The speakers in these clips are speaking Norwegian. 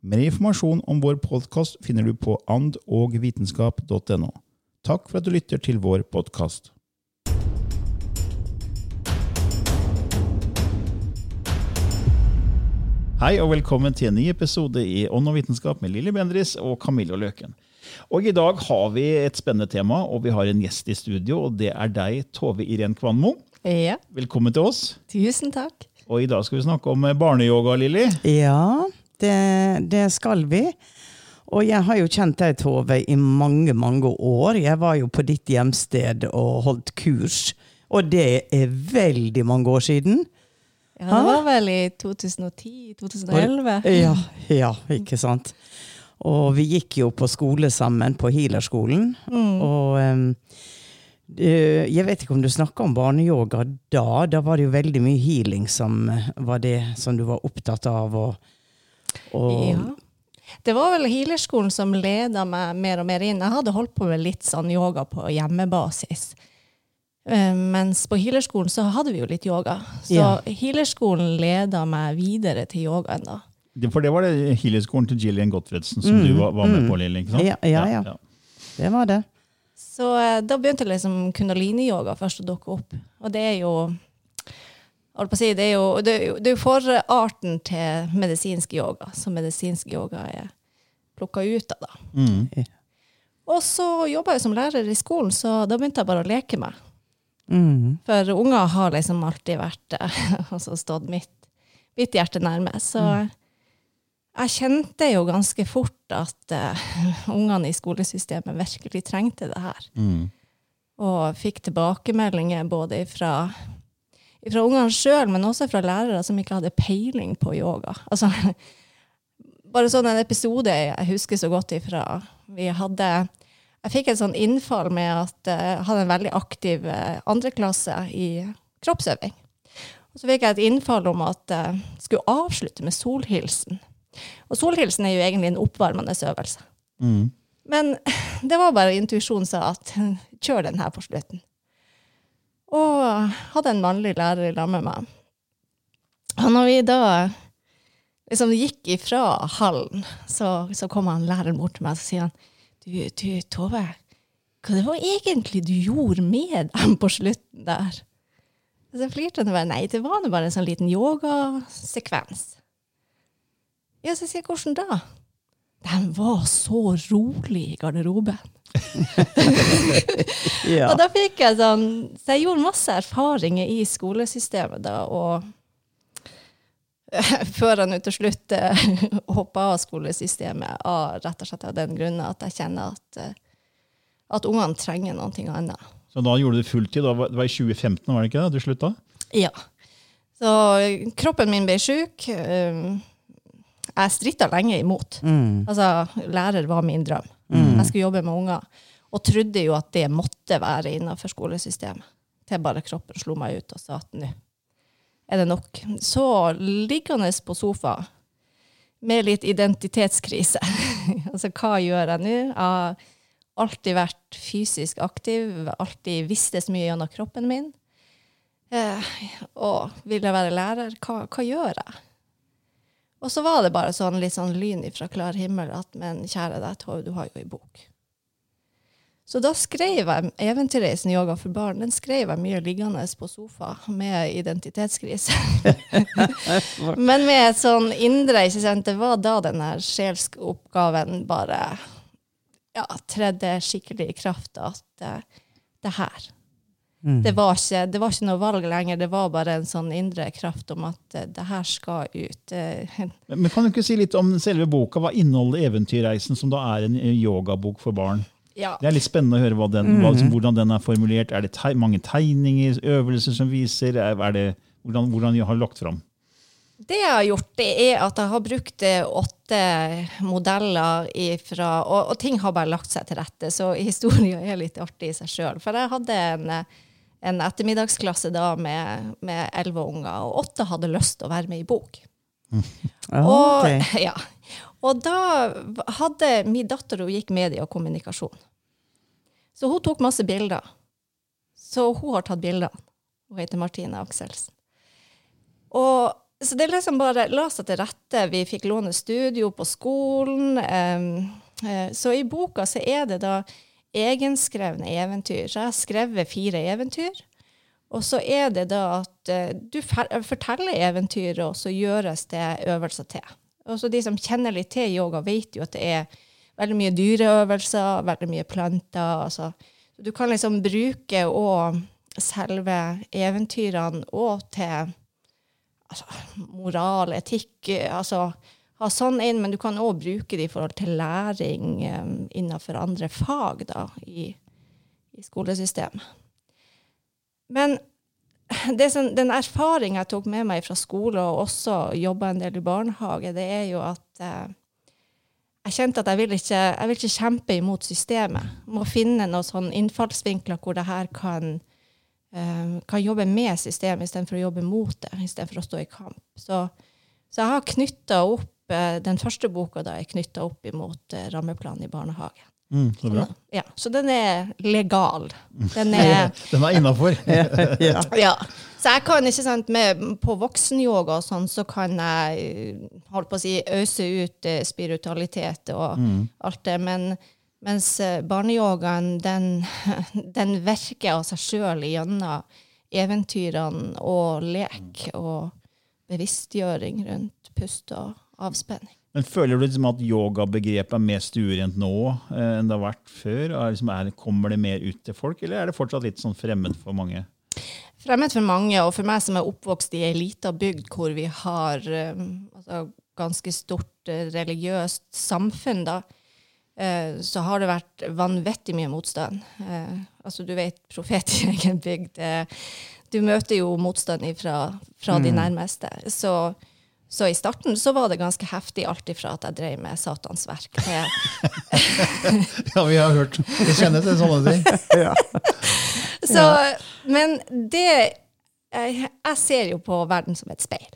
Mer informasjon om vår podkast finner du på andogvitenskap.no. Takk for at du lytter til vår podkast. Hei og velkommen til en ny episode i Ånd og vitenskap med Lilly Bendris og Camillo Løken. Og I dag har vi et spennende tema, og vi har en gjest i studio. og Det er deg, Tove Irén Kvanmo. Ja, Velkommen til oss. tusen takk. Og I dag skal vi snakke om barneyoga, Lilly. Ja, det, det skal vi. Og jeg har jo kjent deg, Tove, i mange, mange år. Jeg var jo på ditt hjemsted og holdt kurs. Og det er veldig mange år siden. Ja, det var vel i 2010-2011. Ja, ja, ikke sant. Og vi gikk jo på skole sammen, på Healerskolen. Og um, jeg vet ikke om du snakka om barneyoga da. Da var det jo veldig mye healing som var det som du var opptatt av. Og, og Ja. Det var vel healerskolen som leda meg mer og mer inn. Jeg hadde holdt på med litt sånn yoga på hjemmebasis. Eh, Mens på healerskolen så hadde vi jo litt yoga. Så Ja. healerskolen leda meg videre til yogaen da. For det var det healerskolen til Gillian Gottfredsen som du var, var med på, Lilly. ikke sant? Ja, ja, ja. det var det. Så eh, da begynte liksom kundalini-yoga først å dukke opp. Og det er jo holdt på å si, det er jo, det er jo, det er jo forarten til medisinsk yoga, som medisinsk yoga er plukka ut av. da. Mm. Og så jobba jeg som lærer i skolen, så da begynte jeg bare å leke meg. Mm. For unger har liksom alltid vært eh, altså stått mitt, mitt hjerte nærme. Så jeg kjente jo ganske fort at uh, ungene i skolesystemet virkelig trengte det her. Mm. Og fikk tilbakemeldinger både fra, fra ungene sjøl, men også fra lærere som ikke hadde peiling på yoga. Altså, bare sånn en episode jeg husker så godt ifra. Vi hadde Jeg fikk et sånn innfall med at eh, jeg hadde en veldig aktiv eh, andreklasse i kroppsøving. Og så fikk jeg et innfall om at jeg skulle avslutte med solhilsen. Og solhilsen er jo egentlig en oppvarmende øvelse. Mm. Men det var bare intuisjonen sa at kjør den her på slutten. Og hadde en mannlig lærer i lag med meg. Og når vi da liksom gikk ifra hallen, så, så kom han læreren bort til meg og sier han, du, du Tove, hva det var egentlig du gjorde med dem på slutten der? Og så flirte han og bare, nei, det var bare en sånn liten yogasekvens. Ja, så sier jeg, hvordan da? De var så rolig i garderoben. Ja. Og da fikk jeg sånn Så jeg gjorde masse erfaringer i skolesystemet da, og før han til slutt eh, hoppa av skolesystemet av rett og slett av den grunnen at jeg kjenner at, eh, at ungene trenger noe annet. Så da gjorde du fulltid? Da, det var i 2015, var det ikke det? Du slutta? Ja. Så kroppen min ble sjuk. eh, Jeg stritta lenge imot. Altså, lærer var min drøm. Jeg skulle jobbe med unger. Og trodde jo at det måtte være innenfor skolesystemet. Til bare kroppen slo meg ut og sa at nå er det nok. Så liggende på sofa med litt identitetskrise. altså, hva gjør jeg nå? Jeg har alltid vært fysisk aktiv, alltid visste så mye gjennom kroppen min. Eh, og vil jeg være lærer? Hva, hva gjør jeg? Og så var det bare sånn litt sånn lyn fra klar himmel at men kjære deg, Tove, du har jo ei bok. Så da skrev jeg 'Eventyrreisen yoga for barn'. Den skrev jeg mye liggende på sofa med identitetskrise. Men med et sånn indre ikke sant? Det var da den her sjelske oppgaven bare ja, tredde skikkelig i kraft. At uh, det her det, var ikke, det var ikke noe valg lenger. Det var bare en sånn indre kraft om at uh, det her skal ut. Men men Kan du ikke si litt om selve boka? Hva inneholder 'Eventyrreisen', som da er en eh, yogabok for barn? ja. Det er litt spennende å høre hva den, hva, liksom, hvordan den er formulert. Er det teg mange tegninger, øvelser som viser? Er, er det, hvordan, hvordan jeg har lagt fram? Det jeg har gjort, det er at jeg har brukt eh, åtte modeller ifra og, og ting har bare lagt seg til rette, så historien er litt artig i seg sjøl. For jeg hadde en, eh, en ettermiddagsklasse da med med elleve unger, og åtte hadde lyst til å være med i bok. Ah, Og, ja. og da hadde min datter hun gikk medie og kommunikasjon. Så hun tok masse bilder. Så hun har tatt bilder. Hun heter Martine Akselsen. Og så det liksom bare la seg til rette. Vi fikk låne studio på skolen. Um, så i boka så er det da egenskrevne eventyr. Så jeg har skrevet fire eventyr. Og så er det da at eh, du forteller eventyret, og så gjøres det øvelser til. Og så de som kjenner litt til yoga, vet jo at det er veldig mye dyreøvelser, veldig mye planter. Altså. Så du kan liksom bruke og selve eventyrene og til altså, moral, etikk, altså ha sånn inn, men du kan òg bruke det i forhold til læring um, innenfor andre fag da, i, i skolesystemet. Men som, den erfaringen jeg tok med meg fra skole, og også jobba en del i barnehage, det er jo at eh, jeg kjente at jeg vil, ikke, jeg vil ikke kjempe imot systemet. Jeg må finne noen sånn innfallsvinkler hvor det her kan, eh, kan jobbe med systemet istedenfor å jobbe mot det, istedenfor å stå i kamp. Så, så jeg har knytta opp Den første boka da er knytta opp imot eh, rammeplanen i barnehagen. Mm, så bra. Ja, så den er legal. Den er Den er innafor. ja. ja. Så jeg kan ikke sant, med, På voksenyoga og sånn, så kan jeg holdt på å si, øse ut eh, spiritualitet og alt det. Men mens eh, barneyogaen, den, den virker av seg sjøl gjennom eventyrene og lek og bevisstgjøring rundt pust og avspenning. Men Føler du liksom at yogabegrepet er mer stuerent nå eh, enn det har vært før? Er, liksom, er, kommer det mer ut til folk, eller er det fortsatt litt sånn fremmed for mange? Fremmed for mange, og for meg som er oppvokst i ei lita bygd hvor vi har um, altså, ganske stort eh, religiøst samfunn, da, eh, så har det vært vanvittig mye motstand. Eh, altså, du vet, profet i egen bygd. eh, du møter jo motstand fra, fra de nærmeste. Så, så i starten så var det ganske heftig, alt ifra at jeg drev med Satans verk til Ja, vi har hørt. Vi kjenner til sånne ting. Så, Men det jeg, jeg ser jo på verden som et speil.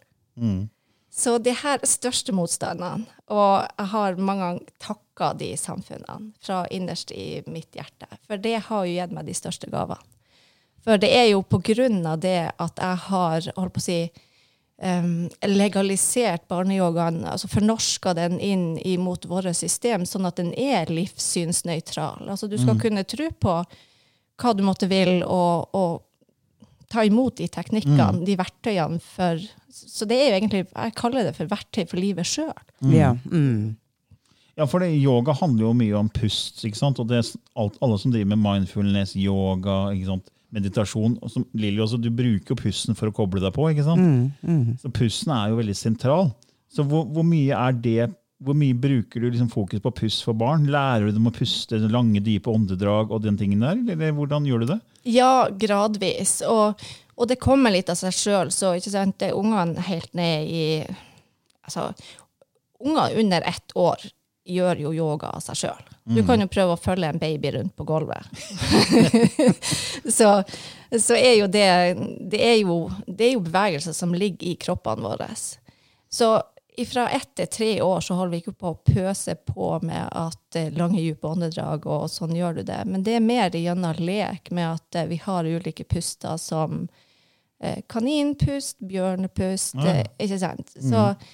Så det her er største motstandene, og jeg har mange ganger takka de samfunnene fra innerst i mitt hjerte, for det har jo gitt meg de største gavene. For det er jo på grunn av det at jeg har holdt på å si, em, legalisert barneyogaen, altså fornorska den inn imot vårt system, sånn at den er livssynsnøytral. Altså du skal kunne tro på hva du måtte vil, og, og ta imot de teknikkene, de verktøyene for Så det er jo egentlig, jeg kaller det for verktøy for livet sjøl. Ja. Mm. Ja, for det, Yoga handler jo mye om pust. ikke sant? Og det er alt, Alle som driver med mindfulness, yoga, ikke sant? Meditasjon og som Lilly også, Du bruker jo pusten for å koble deg på. ikke sant? Så Pusten er jo veldig sentral. Så hvor, hvor mye er det hvor mye bruker du liksom fokus på pust for barn? Lærer du dem å puste lange, dype åndedrag og den tingen der? Eller hvordan gjør du det? Ja, gradvis. Og, og det kommer litt av seg sjøl. Så ikke sant, ungene helt ned i Altså, unger under ett år gjør jo yoga av seg sjøl. Du kan jo prøve å følge en baby rundt på gulvet. så, så er jo det det er jo, det er jo bevegelser som ligger i kroppene våre. Så fra ett til tre år så holder vi ikke på å pøse på med at eh, lange, dype åndedrag, og sånn gjør du det. Men det er mer gjennom lek med at eh, vi har ulike puster som eh, kaninpust, bjørnepust, Ja. ikke sant? Så mm,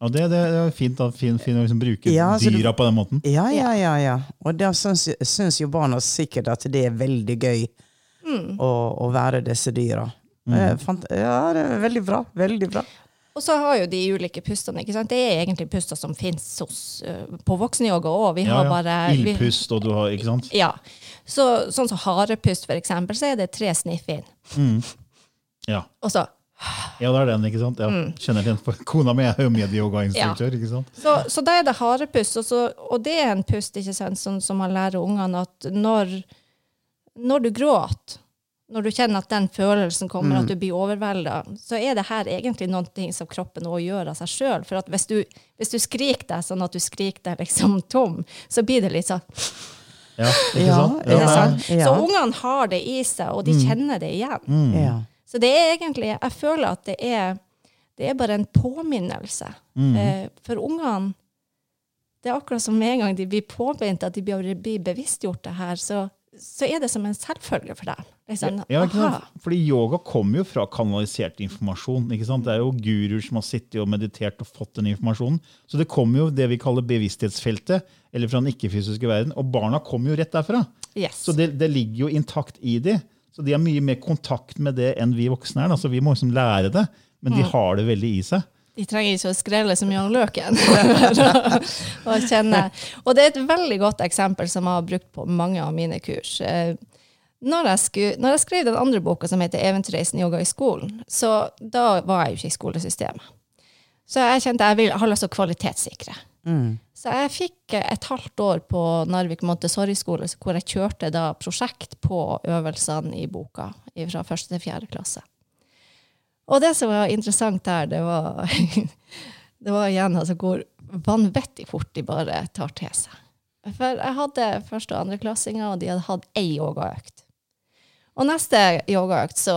Og det, det er fint, da, fin, fin å liksom bruke Ja, du- dyra på den måten. Ja, ja, ja. ja. Og da syns, syns jo barna sikkert at det er veldig gøy å, å være disse dyra. Mm. fant, ja, det er veldig bra. Veldig bra. Og så har jo de ulike pustene. ikke sant? Det er egentlig puster som fins på voksenyoga òg. Vi Ja, har ja. bare Ildpust, og du har Ikke sant? Ja. Så, sånn som harepust, for eksempel, så er det tre sniff inn. Ja. Og så ja, det er den, ikke sant? Ja. Mm. Kjenner den. Kona mi er jo medyogainstruktør, ikke sant? Så, så da er det harepust, og, så, og det er en pust ikke sant, som, som man lærer ungene at når, når du gråter, når du kjenner at den følelsen kommer, at du blir overvelda, så er det her egentlig noe som kroppen også gjør av seg sjøl. For at hvis du, hvis du skriker deg sånn at du skriker deg liksom tom, så blir det litt sånn. Ja, ikke sant? Ja. ja. Så ungene har det i seg, og de kjenner det igjen. Ja. Så det er egentlig Jeg føler at det er, det er bare en påminnelse. Eh, for ungene Det er akkurat som med en gang de blir påminnet at de blir, blir bevisstgjort det her, så, så er det som en selvfølge for dem. Liksom, Ja? Fordi yoga kommer jo fra kanalisert informasjon. ikke sant? Det er jo guruer som har sittet og meditert og fått den informasjonen. Så det kommer jo det vi kaller bevissthetsfeltet, eller fra den ikke-fysiske verden. Og barna kommer jo rett derfra. Yes. Så det, det ligger jo intakt i de. Så de har mye mer kontakt med det enn vi voksne er. da. Så vi må liksom lære det, men de har det veldig i seg. De trenger ikke å skrelle så mye av løken. kjenne. Og det er et veldig godt eksempel som jeg har brukt på mange av mine kurs. Eh, Når jeg, sku, når jeg skrev den andre boka som heter 'Eventyrreisen yoga i skolen', så da var jeg jo ikke i skolesystemet. Så jeg kjente jeg vil, har lyst til å kvalitetssikre. Så jeg fikk et halvt år på Narvik Montessori-skole, hvor jeg kjørte da prosjekt på øvelsene i boka fra første til fjerde klasse. Og det som var interessant der, det var, det var igjen altså hvor vanvittig fort de bare tar til seg. For jeg hadde første- og andreklassinger, og de hadde hatt ei yogaøkt. Og neste yogaøkt, så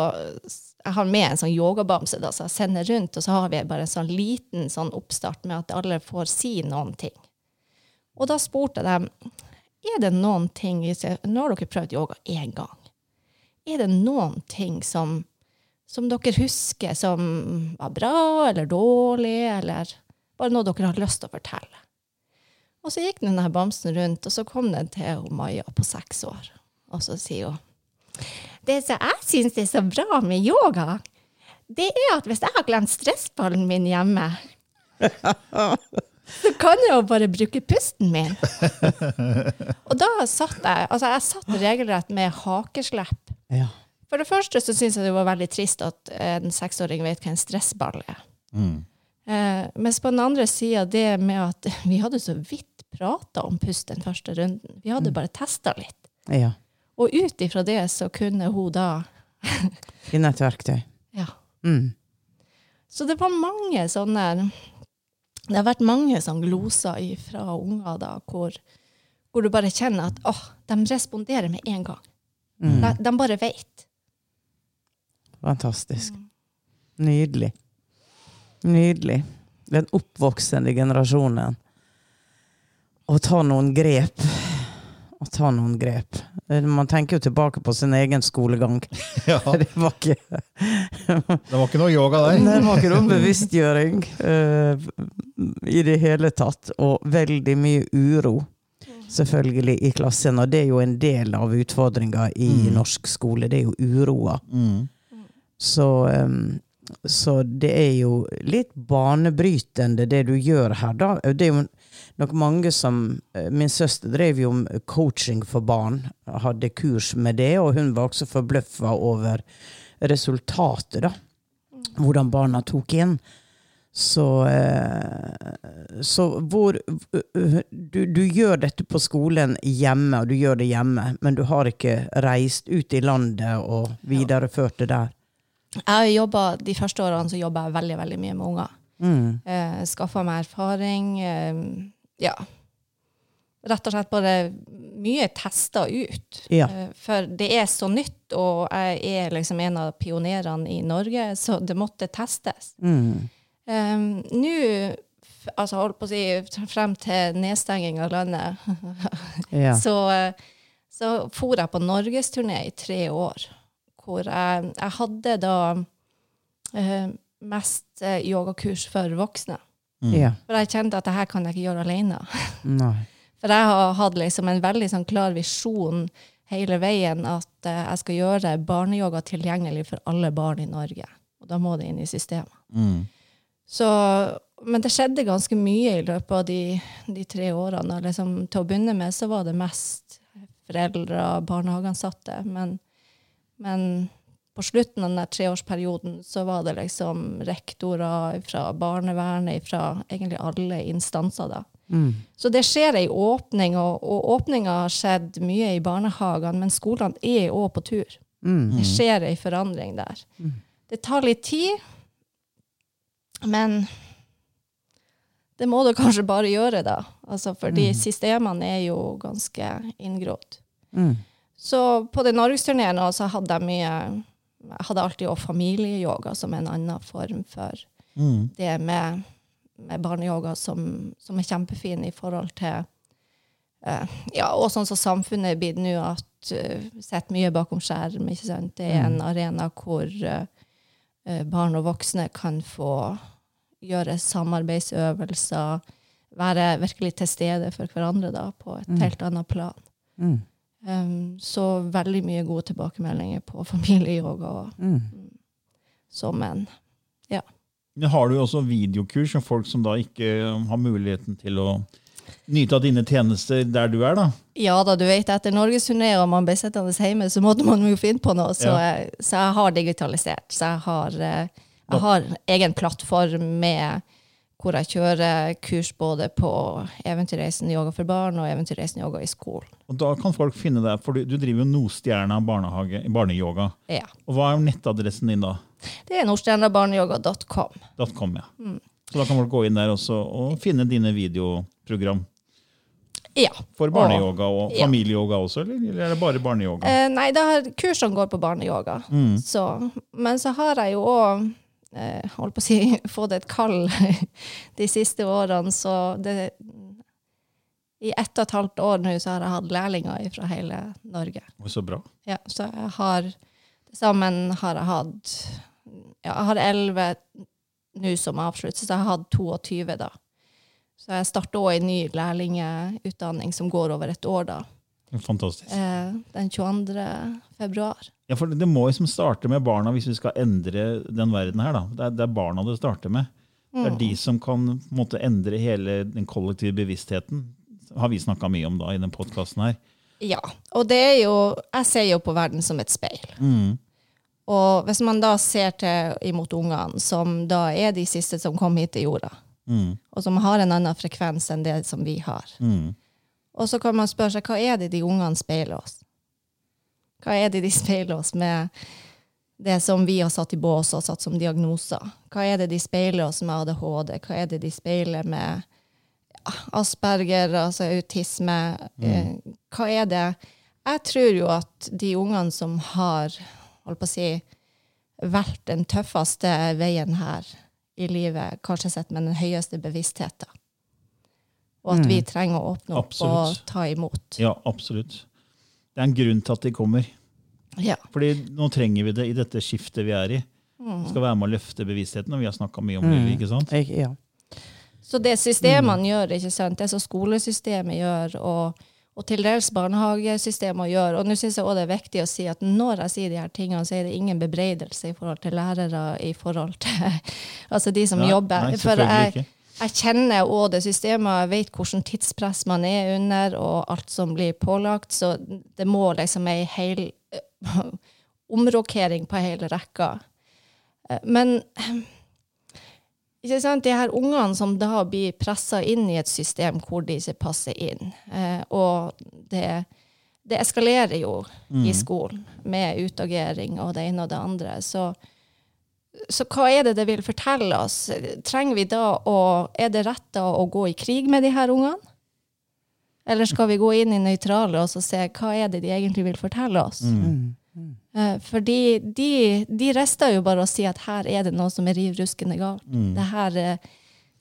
jeg har med en sånn yogabamse da, som jeg sender rundt, og så har vi bare en sånn liten sånn oppstart med at alle får si noen ting. Og da spurte jeg dem er det noen ting Nå har dere prøvd yoga én gang. Er det noen ting som som dere husker som var bra eller dårlig, eller bare noe dere har lyst til å fortelle. Og så gikk denne bamsen rundt, og så kom den til Maja på seks år. Og så sier hun Det som jeg syns er så bra med yoga, det er at hvis jeg har glemt stressballen min hjemme, så kan jeg jo bare bruke pusten min. Og da satt jeg altså jeg satt regelrett med hakeslepp. Ja. For det første så syns jeg det var veldig trist at en seksåring vet hva en stressball er. Eh, mens på den andre sida det med at vi hadde så vidt prata om pust den første runden. Vi hadde bare testa litt. ja. Og ut ifra det så kunne hun da Finne et verktøy. Ja. Mm. Så det var mange sånne Det har vært mange sånne gloser fra unger da, hvor, hvor du bare kjenner at åh, de responderer med en gang. De, de bare vet. Fantastisk. Nydelig. Nydelig. Den oppvoksende generasjonen. Å ta noen grep. Å ta noen grep. Eh, Man tenker jo tilbake på sin egen skolegang. Ja, Det var ikke, Det var ikke noe yoga der. det var ikke noe bevisstgjøring uh, i det hele tatt. Og veldig mye uro, selvfølgelig, i klassen. Og det er jo en del av utfordringa i norsk skole. Det er jo uroa. Mm. Så, em, så det er jo litt banebrytende, det du gjør her, da. Det er jo nok mange som eh, Min søster drev jo med coaching for barn, hadde kurs med det, og hun var også forbløffa over resultatet, da. Hvordan barna tok inn. Så, eh, så hvor du, du gjør dette på skolen hjemme, og du gjør det hjemme, men du har ikke reist ut i landet og videreført det der. Jeg har jobbet, De første årene så jobba jeg veldig veldig mye med unger. Mm. Eh, Skaffa meg erfaring. Eh, ja. Rett og slett bare mye testa ut. Ja. Eh, for det er så nytt, og jeg er liksom en av pionerene i Norge, så det måtte testes. Mm. Eh, Nå, altså holdt på å si frem til nedstenging av landet, Ja. så, eh, så for jeg på norgesturné i tre år. Hvor jeg, jeg hadde da eh, mest eh, yogakurs for voksne. ja. For jeg kjente at det her kan jeg ikke gjøre alene. Nei. For jeg har hatt liksom en veldig sånn klar visjon hele veien at eh, jeg skal gjøre barneyoga tilgjengelig for alle barn i Norge. Og da må det inn i systemet. Så, men det skjedde ganske mye i løpet av de, de tre årene. og Liksom, til å begynne med så var det mest foreldre og barnehageansatte. Men, men på slutten av den treårsperioden så var det liksom rektorer fra barnevernet, fra egentlig alle instanser. da. Så det skjer ei åpning, og, og åpninga har skjedd mye i barnehagene, men skolene er òg på tur. Det skjer ei forandring der. Det tar litt tid, men det må du kanskje bare gjøre, da. Altså, fordi systemene er jo ganske inngrodd. Så på den norgesturneen hadde jeg mye Jeg hadde alltid også familieyoga som en annen form for det med, med barneyoga som, som er kjempefin i forhold til uh, Ja, og sånn som samfunnet er blitt nå, at uh, sitter mye bakom skjerm. ikke sant? Det er en arena hvor eh, eh, barn og voksne kan få gjøre samarbeidsøvelser, være virkelig til stede for hverandre da, på et helt annet plan. Um, så veldig mye gode tilbakemeldinger på familieyoga og, mm, som en ja. Men har du også videokurs for folk som da ikke har muligheten til å nyte av dine tjenester der du er, da? Ja da, du vet, etter norgesturné og man ble sittende hjemme, så måtte man jo finne på noe. Så, Ja. jeg, så jeg har digitalisert. Så jeg har, eh, jeg har egen plattform med hvor jeg kjører kurs både på Eventyrreisen yoga for barn og Eventyrreisen yoga i skolen. Og da kan folk finne deg, for du, du driver jo Nordstjerna barneyoga. Ja. Og hva er nettadressen din da? Det er nordstjernabarneyoga.com. .com, ja. Så da kan folk gå inn der også og finne dine videoprogram Ja. for barneyoga og familieyoga også, eller, eller er det bare barneyoga? Eh, nei, det er kursene går på barneyoga. Så, men så har jeg jo òg holdt på å si, fått et kall de siste årene, så det I ett og et halvt år nå så har jeg hatt lærlinger fra hele Norge. Så bra. Ja, så jeg har Sammen har jeg hatt ja, Jeg har elleve nå som avsluttes, så jeg har hatt 22 da. Så jeg starter òg en ny lærlingutdanning som går over et år, da. Fantastisk. Eh, den 22. februar. Ja, for Det må liksom starte med barna hvis vi skal endre den verden her. da. Det er, det er barna det starter med. Det er de som kan en måte, endre hele den kollektive bevisstheten. har vi snakka mye om da i den podkasten her. Ja, og det er jo Jeg ser jo på verden som et speil. Og hvis man da ser til imot ungene, som da er de siste som kom hit til jorda, og som har en annen frekvens enn det som vi har, og så kan man spørre seg hva er det de ungene speiler oss? Hva er det de speiler oss med det som vi har satt i bås og satt som diagnoser? Hva er det de speiler oss med ADHD? Hva er det de speiler med Asperger, altså autisme? Mm. hva er det? Jeg tror jo at de ungene som har holdt på å si, valgt den tøffeste veien her i livet, kanskje sett med den høyeste bevisstheten. Og at vi trenger å åpne opp Absolutt. og ta imot. Ja, absolutt. Det er en grunn til at de kommer. Ja. Fordi nå trenger vi det i dette skiftet vi er i. Vi skal være med å løfte bevisstheten, og vi har snakka mye om det. ikke sant? Jeg, ja. Så det systemene gjør, ikke sant? det som skolesystemet gjør, og, og til dels barnehagesystemet gjør Og nå syns jeg også det er viktig å si at når jeg sier de her tingene, så er det ingen bebreidelse i forhold til lærere, i forhold til altså de som ja, jobber. nei, For selvfølgelig jeg, ikke. Jeg kjenner òg det systemet, jeg vet hvilket tidspress man er under, og alt som blir pålagt, så det må liksom ei hel omrokering på hele rekka. Eh, Men ikke sant? de her ungene som da blir pressa inn i et system hvor de ikke passer inn, eh, og det, det eskalerer jo i skolen med utagering og det ene og det andre. Så, så hva er det det vil fortelle oss? Trenger vi da å, Er det rett da å gå i krig med de her ungene? Eller skal vi gå inn i nøytrale og se hva er det de egentlig vil fortelle oss? Mm. fordi de, de rister jo bare å si at her er det noe som er riv ruskende galt. Det her eh,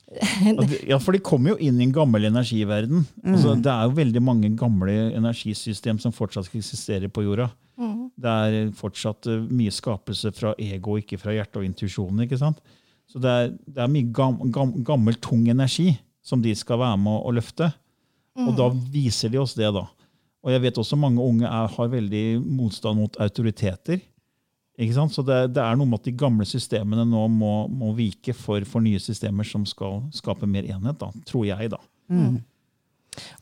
Ja, Ja, for de kommer jo inn i en gammel energiverden. Altså, det er jo veldig mange gamle energisystem som fortsatt eksisterer på jorda. Det er fortsatt eh, mye skapelse fra ego, ikke fra hjerte og intuisjon. Så det er, det er mye gam, gam, gammel, tung energi som de skal være med å, løfte. Og da viser de oss det, da. Og jeg vet også mange unge er, har veldig motstand mot autoriteter. Ikke sant? Så det, det er noe med at de gamle systemene nå må, må vike for, for nye systemer som skal skape mer enhet, da, tror jeg. da.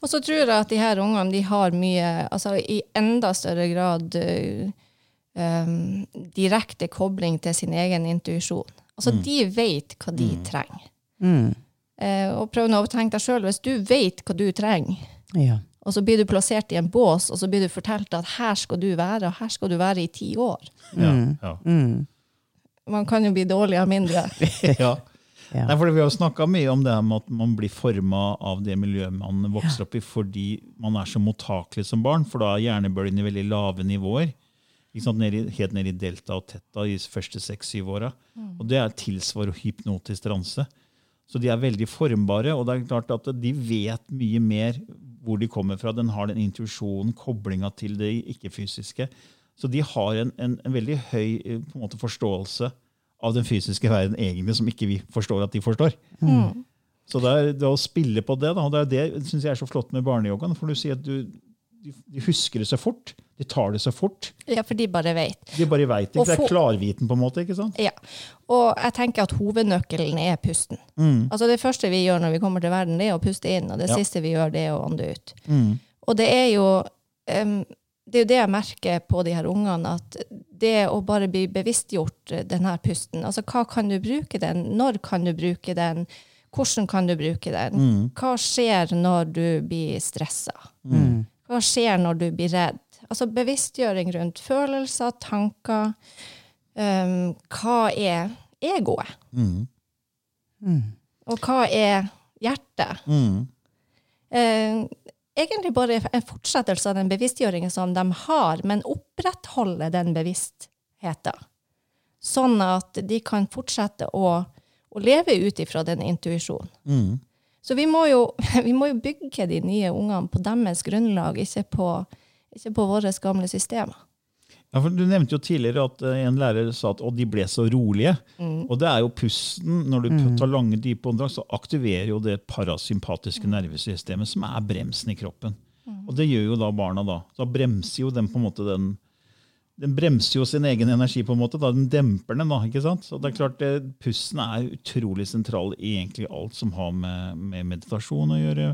Og så tror jeg at de her ungene de har mye, altså i enda større grad um, direkte kobling til sin egen intuisjon. Altså de vet hva de trenger. Mm. Uh, og prøv nå å tenke deg sjøl, hvis du vet hva du trenger, Ja. og så blir du plassert i en bås, og så blir du fortalt at her skal du være, og her skal du være i ti år. Ja, ja. Mm. Man kan jo bli dårlig av mindre. ja. Ja. Nei, for Vi har snakka mye om det her med at man blir forma av det miljøet man vokser opp i fordi man er så mottakelig som barn, for da er hjernebølgene i veldig lave nivåer. Ned i, helt ned i delta og tetta i de første seks-syv åra. Og det er tilsvarer hypnotisk transe. Så de er veldig formbare, og det er klart at de vet mye mer hvor de kommer fra. Den har den intuisjonen, koblinga til det ikke-fysiske. Så de har en, en, en veldig høy eh, på en måte, forståelse av den fysiske verden egentlig, som ikke vi forstår at de forstår. Så det er, det er å spille på det, da, og det er det synes jeg er så flott med barneyogaen. For du sier at du, de, husker det så fort. De tar det så fort. Ja, for de bare vet. De bare veit det. For, Det er klarviten, på en måte. ikke sant? Ja. Og jeg tenker at hovednøkkelen er pusten. Altså Det første vi gjør når vi kommer til verden, det er å puste inn, og det Ja. siste vi gjør, det er å ånde ut. Og det er jo em, det er jo det jeg merker på de her ungene, at det å bare bli bevisstgjort denne den her pusten Altså, hva kan du bruke den? Når kan du bruke den? Hvordan kan du bruke den? Hva skjer når du blir stressa? Hva skjer når du blir redd? Altså bevisstgjøring rundt følelser, tanker. Um, hva er egoet? Og hva er hjertet? Eh, egentlig bare en fortsettelse av den bevisstgjøringen som de har, men opprettholde den bevisstheten. Sånn at de kan fortsette å, å leve ut ifra den intuisjonen. Så vi må, jo, vi må jo bygge de nye ungene på deres grunnlag, ikke på, ikke på våre gamle systemer. Ja, for Du nevnte jo tidligere at eh, en lærer sa at «Å, de ble så rolige. Og det er jo pusten. Når du tar lange, dype åndedrag, så aktiverer jo det parasympatiske nervesystemet, som er bremsen i kroppen. Og det gjør jo da barna. Da Da bremser jo den på en måte den den bremser jo sin egen energi, på en måte, da den demper den. da, ikke sant? Så det er klart, det, Pusten er utrolig sentral i egentlig alt som har med, med meditasjon å gjøre,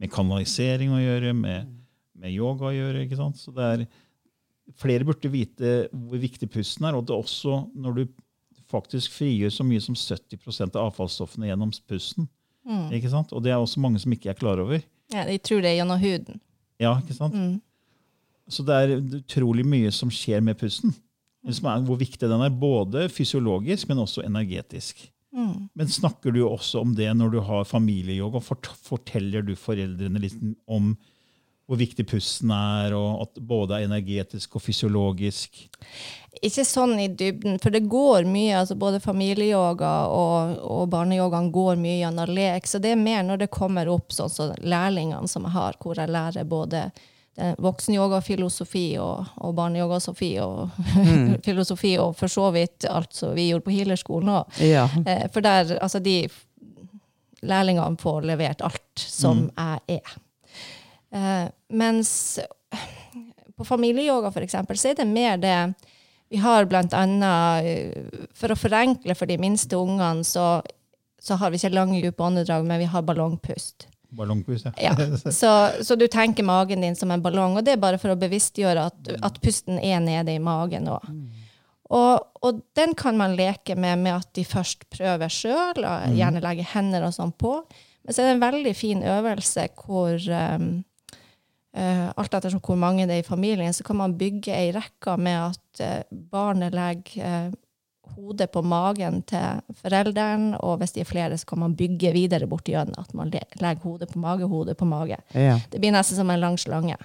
med kanalisering å gjøre, med, med yoga å gjøre. ikke sant? Så det er, Flere burde vite hvor viktig pusten er, og det er også når du faktisk frigjør så mye som 70% av avfallsstoffene gjennom pusten. ikke sant? Og det er også mange som ikke er klar over. Ja, de tror det er gjennom huden. Ja, ikke sant? Så det er utrolig mye som skjer med pusten. Som er, hvor viktig den er, både fysiologisk, men også energetisk. Men snakker du også om det når du har familieyoga? Fort, forteller du foreldrene litt om hvor viktig pusten er, og at både er energetisk og fysiologisk? Ikke sånn i dybden, for det går mye, altså både familieyoga og, og barneyogaen går mye gjennom lek, så det er mer når det kommer opp sånn som lærlingene som jeg har, hvor jeg lærer både eh, voksenyogafilosofi og, og barneyogasofi og filosofi, og for så vidt alt som vi gjorde på healerskolen òg. Ja. Eh, for der, altså de lærlingene får levert alt som jeg er. Eh, mens på familieyoga for eksempel, så er det mer det vi har blant annet, eh, for å forenkle for de minste ungene, så, så har vi ikke lange, dype åndedrag, men vi har ballongpust. Ballongpust, ja. Ja. Så, så du tenker magen din som en ballong, og det er bare for å bevisstgjøre at, at pusten er nede i magen òg. Og, og den kan man leke med med at de først prøver sjøl, og gjerne legger hender og sånn på. Men så er det en veldig fin øvelse hvor um, eh, alt ettersom hvor mange det er i familien, så kan man bygge ei rekke med at eh, barnet legger eh, hodet på magen til forelderen, og hvis de er flere, så kan man bygge videre bort gjennom at man legger hodet på mage, hodet på mage. Ja. Det blir nesten som en lang slange.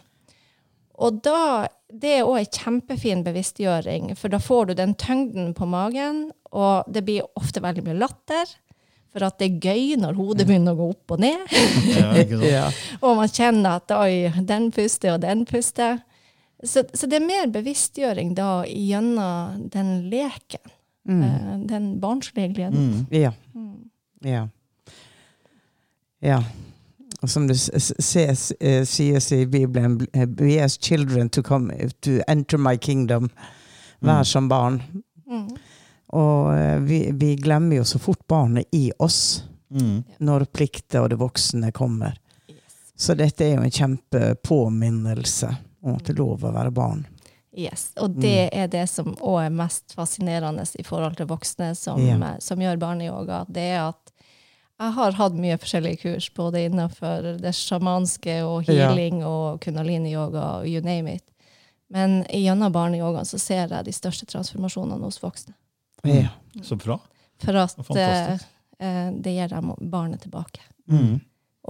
Og da, det er òg ei kjempefin bevisstgjøring, for da får du den tyngden på magen, og det blir ofte veldig mye latter. For at det er gøy når hodet begynner å gå opp og ned. Ja. Ja. Og man kjenner at oi, den puster og den puster. Så, så det er mer bevisstgjøring da gjennom den leken. Mm. Den barnslige gleden. Ja. Ja. Ja. Og som det eh, sies i Bibelen, be we as children to come to enter my kingdom. Vær som barn. Og eh, vi, vi glemmer jo så fort barnet i oss Mm. når plikter og det voksne kommer. Så dette er jo en kjempepåminnelse om at det er lov å være barn. Yes. Og det er det som òg er mest fascinerende i forhold til voksne som, Ja. eh, som gjør barneyoga. Det er at jeg har hatt mye forskjellige kurs, både innenfor det sjamanske og Ja. healing og kundalini-yoga og you name it. Men gjennom barneyogaen så ser jeg de største transformasjonene hos voksne. Ja. Så bra. For at eh, Fantastisk. eh, det gir dem barnet tilbake. Mm.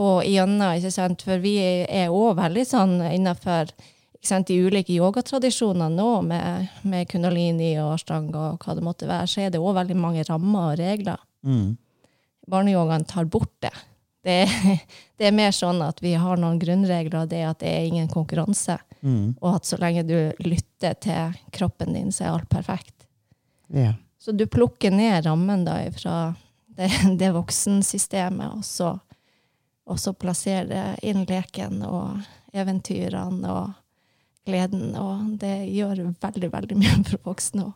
Og gjennom, ikke sant, for vi er òg veldig sånn innenfor ikke de ulike yogatradisjonene nå, med, med kundalini og ashtanga og hva det måtte være, så er det òg veldig mange rammer og regler. Mm. Barneyogaen tar bort det. Det er, det er mer sånn at vi har noen grunnregler, og det er at det er ingen konkurranse. Mm. Og at så lenge du lytter til kroppen din, så er alt perfekt. Ja. Så du plukker ned rammen da fra det, det voksensystemet, og så, og så plasserer inn leken og eventyrene og gleden. Og det gjør veldig, veldig mye for voksne òg.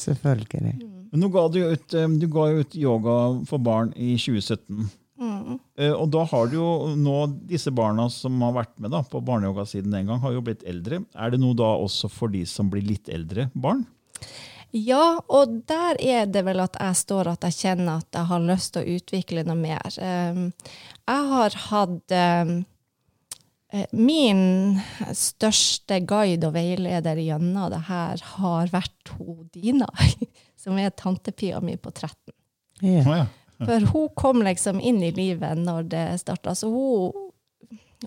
Selvfølgelig. Men nå ga du, ut, eh, du ga ut yoga for barn i 2017. Mm. Og da har du jo nå disse barna som har vært med da, på barneyogasiden den gang, har jo blitt eldre. Er det noe da også for de som blir litt eldre barn? Ja, og der er det vel at jeg står at jeg kjenner at jeg har lyst til å utvikle noe mer. Um, jeg har hatt um, eh, Min største guide og veileder gjennom det her har vært hun Dina, som er tantepia mi på 13. Yeah. Ja. For hun kom liksom inn i livet når det starta. Så hun,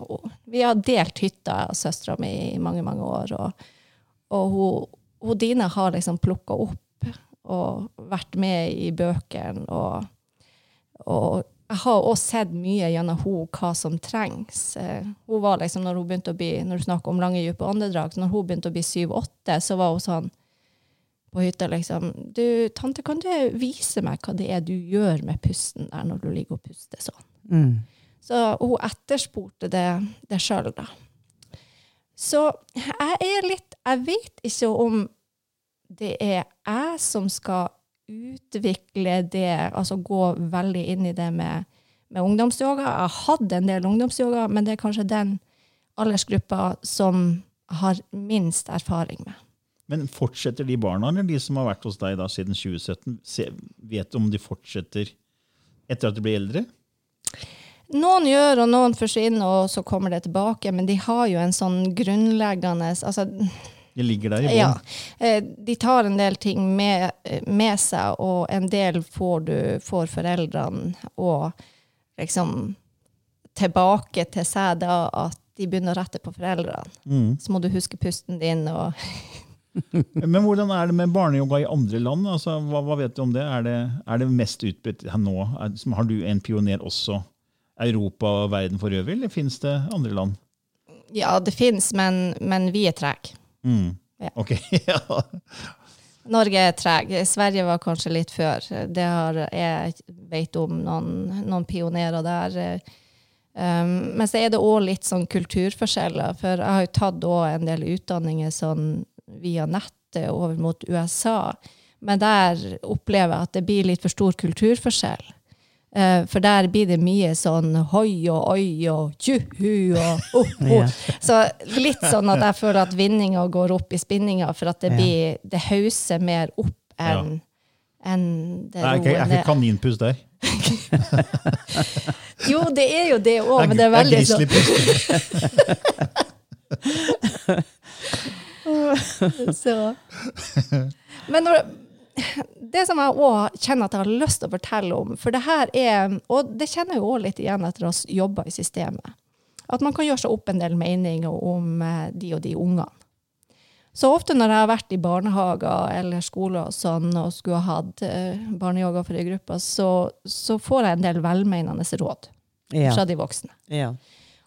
hun Vi har delt hytta, søstera mi, i mange, mange år. Og, og hun, hun Dine har liksom plukka opp og vært med i bøkene. Og, og jeg har også sett mye gjennom henne hva som trengs. Eh, hun var liksom, når hun begynte å bli, når du snakker om lange, dype åndedrag, når hun begynte å bli syv-åtte, så var hun sånn på hytta liksom du, 'Tante, kan du vise meg hva det er du gjør med pusten der når du ligger og puster sånn?' Mm. Så hun etterspurte det, det sjøl, da. Så jeg er litt Jeg vet ikke om det er jeg som skal utvikle det, altså gå veldig inn i det med, med ungdomsyoga. Jeg har hatt en del ungdomsyoga, men det er kanskje den aldersgruppa som har minst erfaring med. Men fortsetter de barna, eller de som har vært hos deg da siden 2017, se, vet om de fortsetter etter at de blir eldre? Noen gjør, og noen forsvinner, og så kommer det tilbake. Men de har jo en sånn grunnleggende altså, De ligger der i bånn? Ja. eh, De tar en del ting med, med seg, og en del får du får foreldrene og liksom tilbake til seg da at de begynner å rette på foreldrene. Mm. Så må du huske pusten din og Men hvordan er det med barneyoga i andre land? Altså, hva, hva vet du om det? Er det, er det mest utbredt nå? Er, som- har du en pioner også? Europa og verden for øvrig, eller fins det andre land? Ja, det fins, men, men vi er trege. Mm. Ja. Ok, ja. Norge er treg. Sverige var kanskje litt før. Det har, jeg vet om noen, noen pionerer der. Um, men så er det òg litt sånn kulturforskjeller. For jeg har jo tatt en del utdanninger sånn via nettet over mot USA. Men der opplever jeg at det blir litt for stor kulturforskjell. Eh, for der blir det mye sånn hoi og oi og tjuhu og oh, oh. Så litt sånn at jeg føler at vinninga går opp i spinninga, for at det blir det hauser mer opp enn enn det roende. Jeg er ikke kaninpust der? Jo, det er jo det òg, men det er veldig sånn så. Men når, det som jeg òg kjenner at jeg har lyst til å fortelle om, for det her er Og det kjenner jeg jo òg litt igjen etter å ha jobba i systemet. At man kan gjøre seg opp en del meninger om eh, de og de ungene. Så ofte når jeg har vært i barnehager eller skoler og sånn, og skulle ha hatt eh, barneyoga for ei gruppe, så, så får jeg en del velmenende råd Ja. fra de voksne. ja.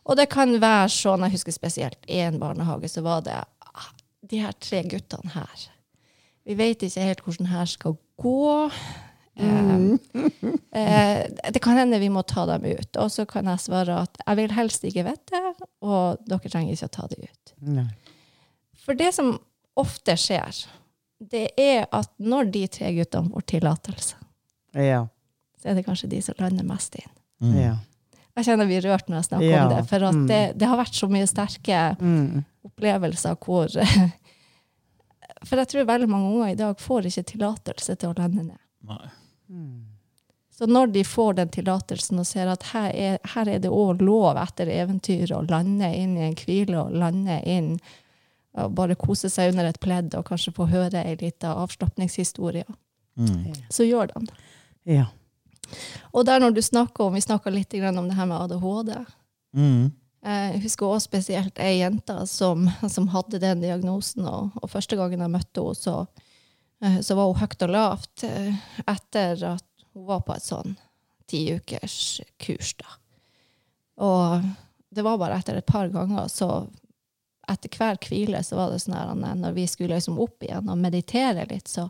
Og det kan være sånn, jeg husker spesielt én barnehage, så var det ah, de her tre guttene her. Vi vet ikke helt hvordan her skal gå. Mm. eh, det kan hende vi må ta dem ut. Og så kan jeg svare at jeg vil helst ikke vite, og dere trenger ikke å ta dem ut. Nei. For det som ofte skjer, det er at når de tre guttene får tillatelse, Ja. så er det kanskje de som lander mest inn. Ja. Jeg kjenner jeg blir rørt når jeg snakker Ja, om det, for at mm. det, det har vært så mye sterke Mm. opplevelser hvor For jeg tror veldig mange unger i dag får ikke tillatelse til å lande ned. Nei. Så når de får den tillatelsen og ser at her er, her er det òg lov etter eventyret å lande inn i en hvile og lande inn og bare kose seg under et pledd og kanskje få høre ei lita avslapningshistorie, Mm. så gjør de det. Ja. Og der når du snakker om, Vi snakka litt om det her med ADHD. Mm. Eh, Jeg husker også spesielt ei jente som, som hadde den diagnosen. Og, og første gangen jeg møtte henne, så, eh, så var hun høyt og lavt eh, etter at hun var på et sånn ti ukers kurs. da. Og det var bare etter et par ganger, så etter hver hvile så var det sånn her, når vi skulle liksom opp igjen og meditere litt, så,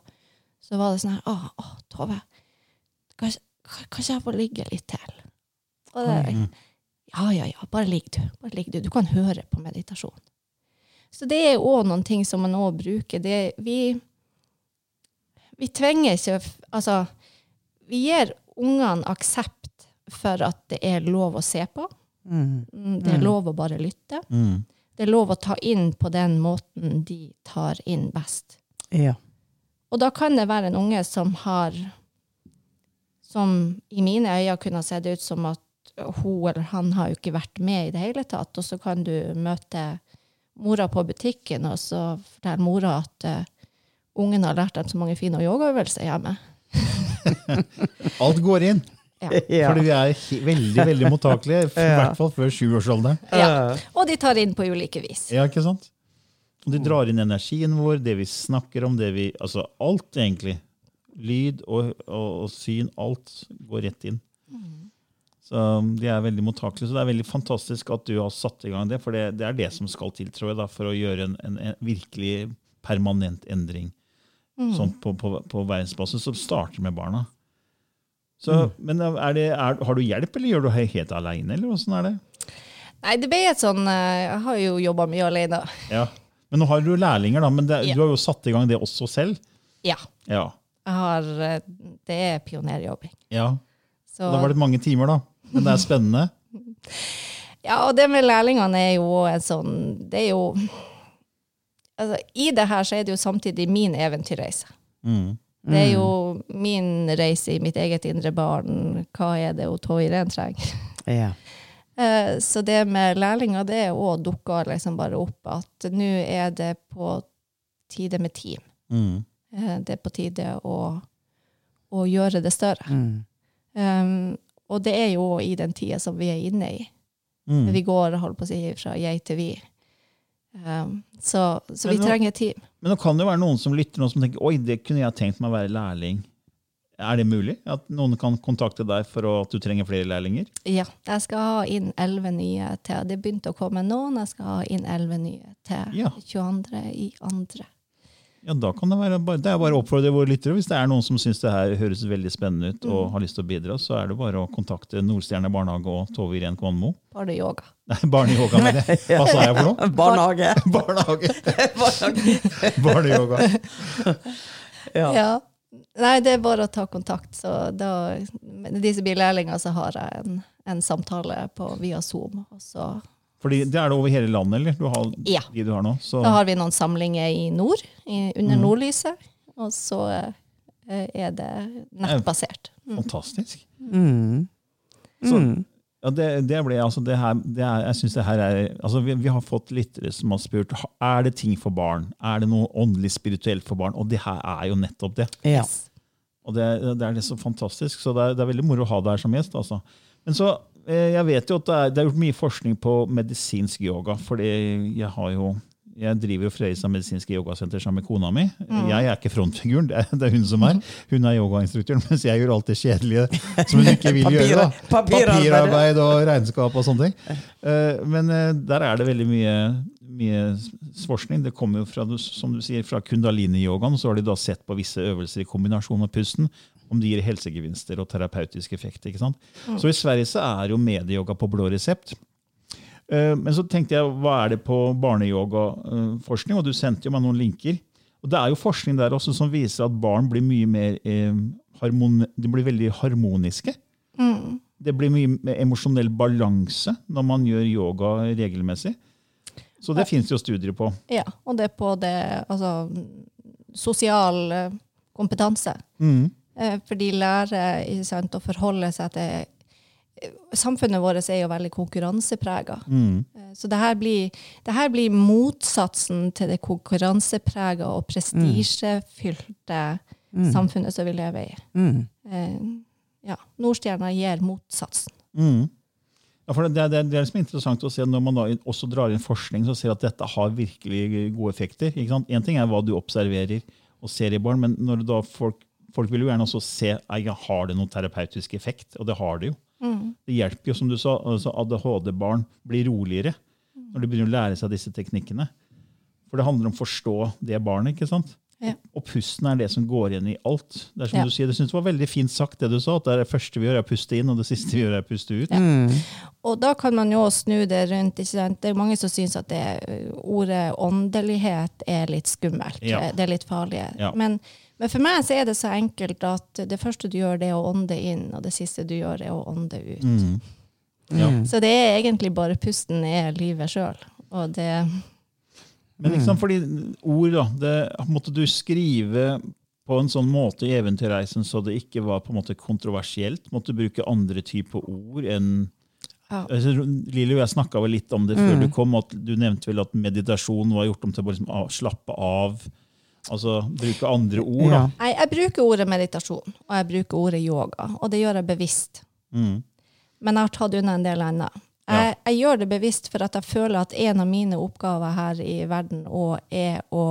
så var det sånn her Å, Tove, kanskje, kan, kan jeg får ligge litt til? Og det, ja, ja, ja, bare ligg du. Bare ligg du. Du kan høre på meditasjon. Så det er òg noen ting som man òg bruker. Det, vi, vi tvinger ikke Altså, vi gir ungene aksept for at det er lov å se på. Mm. Mm, Det er lov å bare lytte. Mm. Det er lov å ta inn på den måten de tar inn best. Ja. Og da kan det være en unge som har Som i mine øyne kunne sett ut som at hun eller han har jo ikke vært med i det hele tatt. Og så kan du møte mora på butikken, og så forteller mora at uh, ungen har lært dem så mange fine yogaøvelser hjemme. Alt går inn. Ja. Fordi vi er veldig veldig mottakelige, i hvert fall før sjuårsalderen. Ja. Og de tar inn på ulike vis. Ja, ikke sant? Og de drar inn energien vår, det vi snakker om, det vi Altså alt, egentlig. Lyd og, og, og syn, alt går rett inn. Så um, de er veldig mottakelige. Så det er veldig fantastisk at du har satt i gang det, for det, det er det som skal til, tror jeg, da, for å gjøre en, en, en virkelig permanent endring sånn på, på, på verdensbasis, som starter med barna. Så, Men er det, er, har du hjelp, eller gjør du det helt aleine, eller åssen er det? Nei, det ble et sånn eh, Jeg har jo jobba mye alene. Ja. Men nå har du lærlinger, da, men det, Ja. du har jo satt i gang det også selv. Ja. Ja. Jeg har eh, Det er pionerjobbing. ja. Så, Da var det mange timer, da. Men det er spennende. Ja, og det med lærlingene er jo en sånn Det er jo altså, I det her så er det jo samtidig min eventyrreise. Mm. Det er jo min reise i mitt eget indre barn. Hva er det Tove Irén trenger? Ja. Eh, Så det med lærlinger, det er òg dukka liksom bare opp at nå er det på tide med team. Mm. Eh, Det er på tide å, å gjøre det større. Mm. Um, og det er jo i den tida som vi er inne i. Mm. Vi går holdt på å si, fra jeg til vi. Um, så, så vi nå- trenger tid. Men nå kan det jo være noen som lytter noen som tenker oi, det kunne jeg tenkt meg å være lærling. Er det mulig? At noen kan kontakte deg for at du trenger flere lærlinger? Ja, jeg skal ha inn elleve nye til. Det begynte å komme noen. Jeg skal ha inn elleve nye til Ja. 22. i andre. Ja, da kan Det være bare, det er bare å oppfordre våre lyttere. Hvis det er noen som syns det her høres veldig spennende ut og har lyst til å bidra, så er det bare å kontakte Nordstjerne barnehage og Tove Irén Kvanmo. Barneyoga. Nei, barneyoga, mener jeg. Hva sa jeg for noe? Barnehage. Barnehage. Barneyoga. Ja. Ja. Nei, det er bare å ta kontakt. Så da, med de som blir lærlinger, så har jeg en, en samtale på, via Zoom. Og så Fordi det er det over hele landet, eller? Du har, Ja. De du har nå. Så, Da har vi noen samlinger i nord, i, under Mm. nordlyset. Og så eh, er det nettbasert. fantastisk. Mm. Så, ja, det, det ble, altså, det her, det er, jeg synes det her er, altså, vi, vi har fått lyttere som har spurt er det ting for barn. Er det noe åndelig spirituelt for barn. Og det her er jo nettopp det. Ja. Og det, det er det så fantastisk. Så det er, det er veldig moro å ha deg her som gjest. Altså. Men så, Jeg vet jo at det er, det er gjort mye forskning på medisinsk yoga, fordi jeg har jo jeg driver jo Fredrikstad medisinske yogasenter sammen med kona mi. Jeg er ikke frontfiguren, det er, det er hun som er. Hun er yogainstruktøren, mens jeg gjør alt det kjedelige som hun ikke vil gjøre. da. papirarbeid. Papirarbeid og regnskap og sånne ting. Eh, Men eh, der er det veldig mye, mye forskning. Det kommer jo fra, som du sier, fra kundalini-yogaen. Så har de da sett på visse øvelser i kombinasjon med pusten, om de gir helsegevinster og terapeutisk effekt. ikke sant? Så i Sverige så er jo medieyoga på blå resept. Eh, Men så tenkte jeg, hva er det på barneyogaforskning? Og du sendte jo meg noen linker. Og det er jo forskning der også som viser at barn blir mye mer eh, harmon, de blir veldig harmoniske. Det blir mye mer emosjonell balanse når man gjør yoga regelmessig. Så det fins jo studier på. Ja, og det på det altså, sosial eh, kompetanse. Eh, For de lærer sant, å forholde seg til eh, Samfunnet vårt er jo veldig konkurranseprega. Mm. Så det her, blir, det her blir motsatsen til det konkurranseprega og prestisjefylte samfunnet som vi lever i. Mm. Ja, Nordstjerna gir motsatsen. Ja, for det, det, det er liksom interessant å se Når man da også drar inn forskning, så ser at dette har virkelig gode effekter. ikke sant? En ting er hva du observerer og ser i barn, men når da folk, folk vil jo gjerne også se har det noen terapeutisk effekt. Og det har det jo. Det hjelper jo, som du sa, altså ADHD-barn blir roligere når de begynner å lære seg disse teknikkene. For det handler om å forstå det barnet. ikke sant? Ja. Og pusten er det som går igjen i alt. Det er som Ja. du sier, det synes det var veldig fint sagt, det du sa, at det er det første vi gjør, er å puste inn, og det siste vi gjør, er å puste ut. Og da kan man jo snu det rundt. ikke sant? Det er mange som syns at det, ordet åndelighet er litt skummelt. Ja. Det er litt farlig. Ja. Men, men for meg så er det så enkelt at det første du gjør, det er å ånde inn, og det siste du gjør, er å ånde ut. Mm. Ja. Så det er egentlig bare pusten er livet sjøl. Og det Men liksom fordi ord, da, det måtte du skrive på en sånn måte i Eventyrreisen så det ikke var på en måte kontroversielt? Måtte du bruke andre typer ord enn Ja. Lili og jeg snakka litt om det før du kom, at du nevnte vel at meditasjon var gjort om til å liksom, slappe av. Altså bruke andre ord. Da. Nei, jeg bruker ordet meditasjon, og jeg bruker ordet yoga. Og det gjør jeg bevisst. Mm. Men jeg har tatt unna en del annet. Jeg, jeg gjør det bevisst for at jeg føler at en av mine oppgaver her i verden er å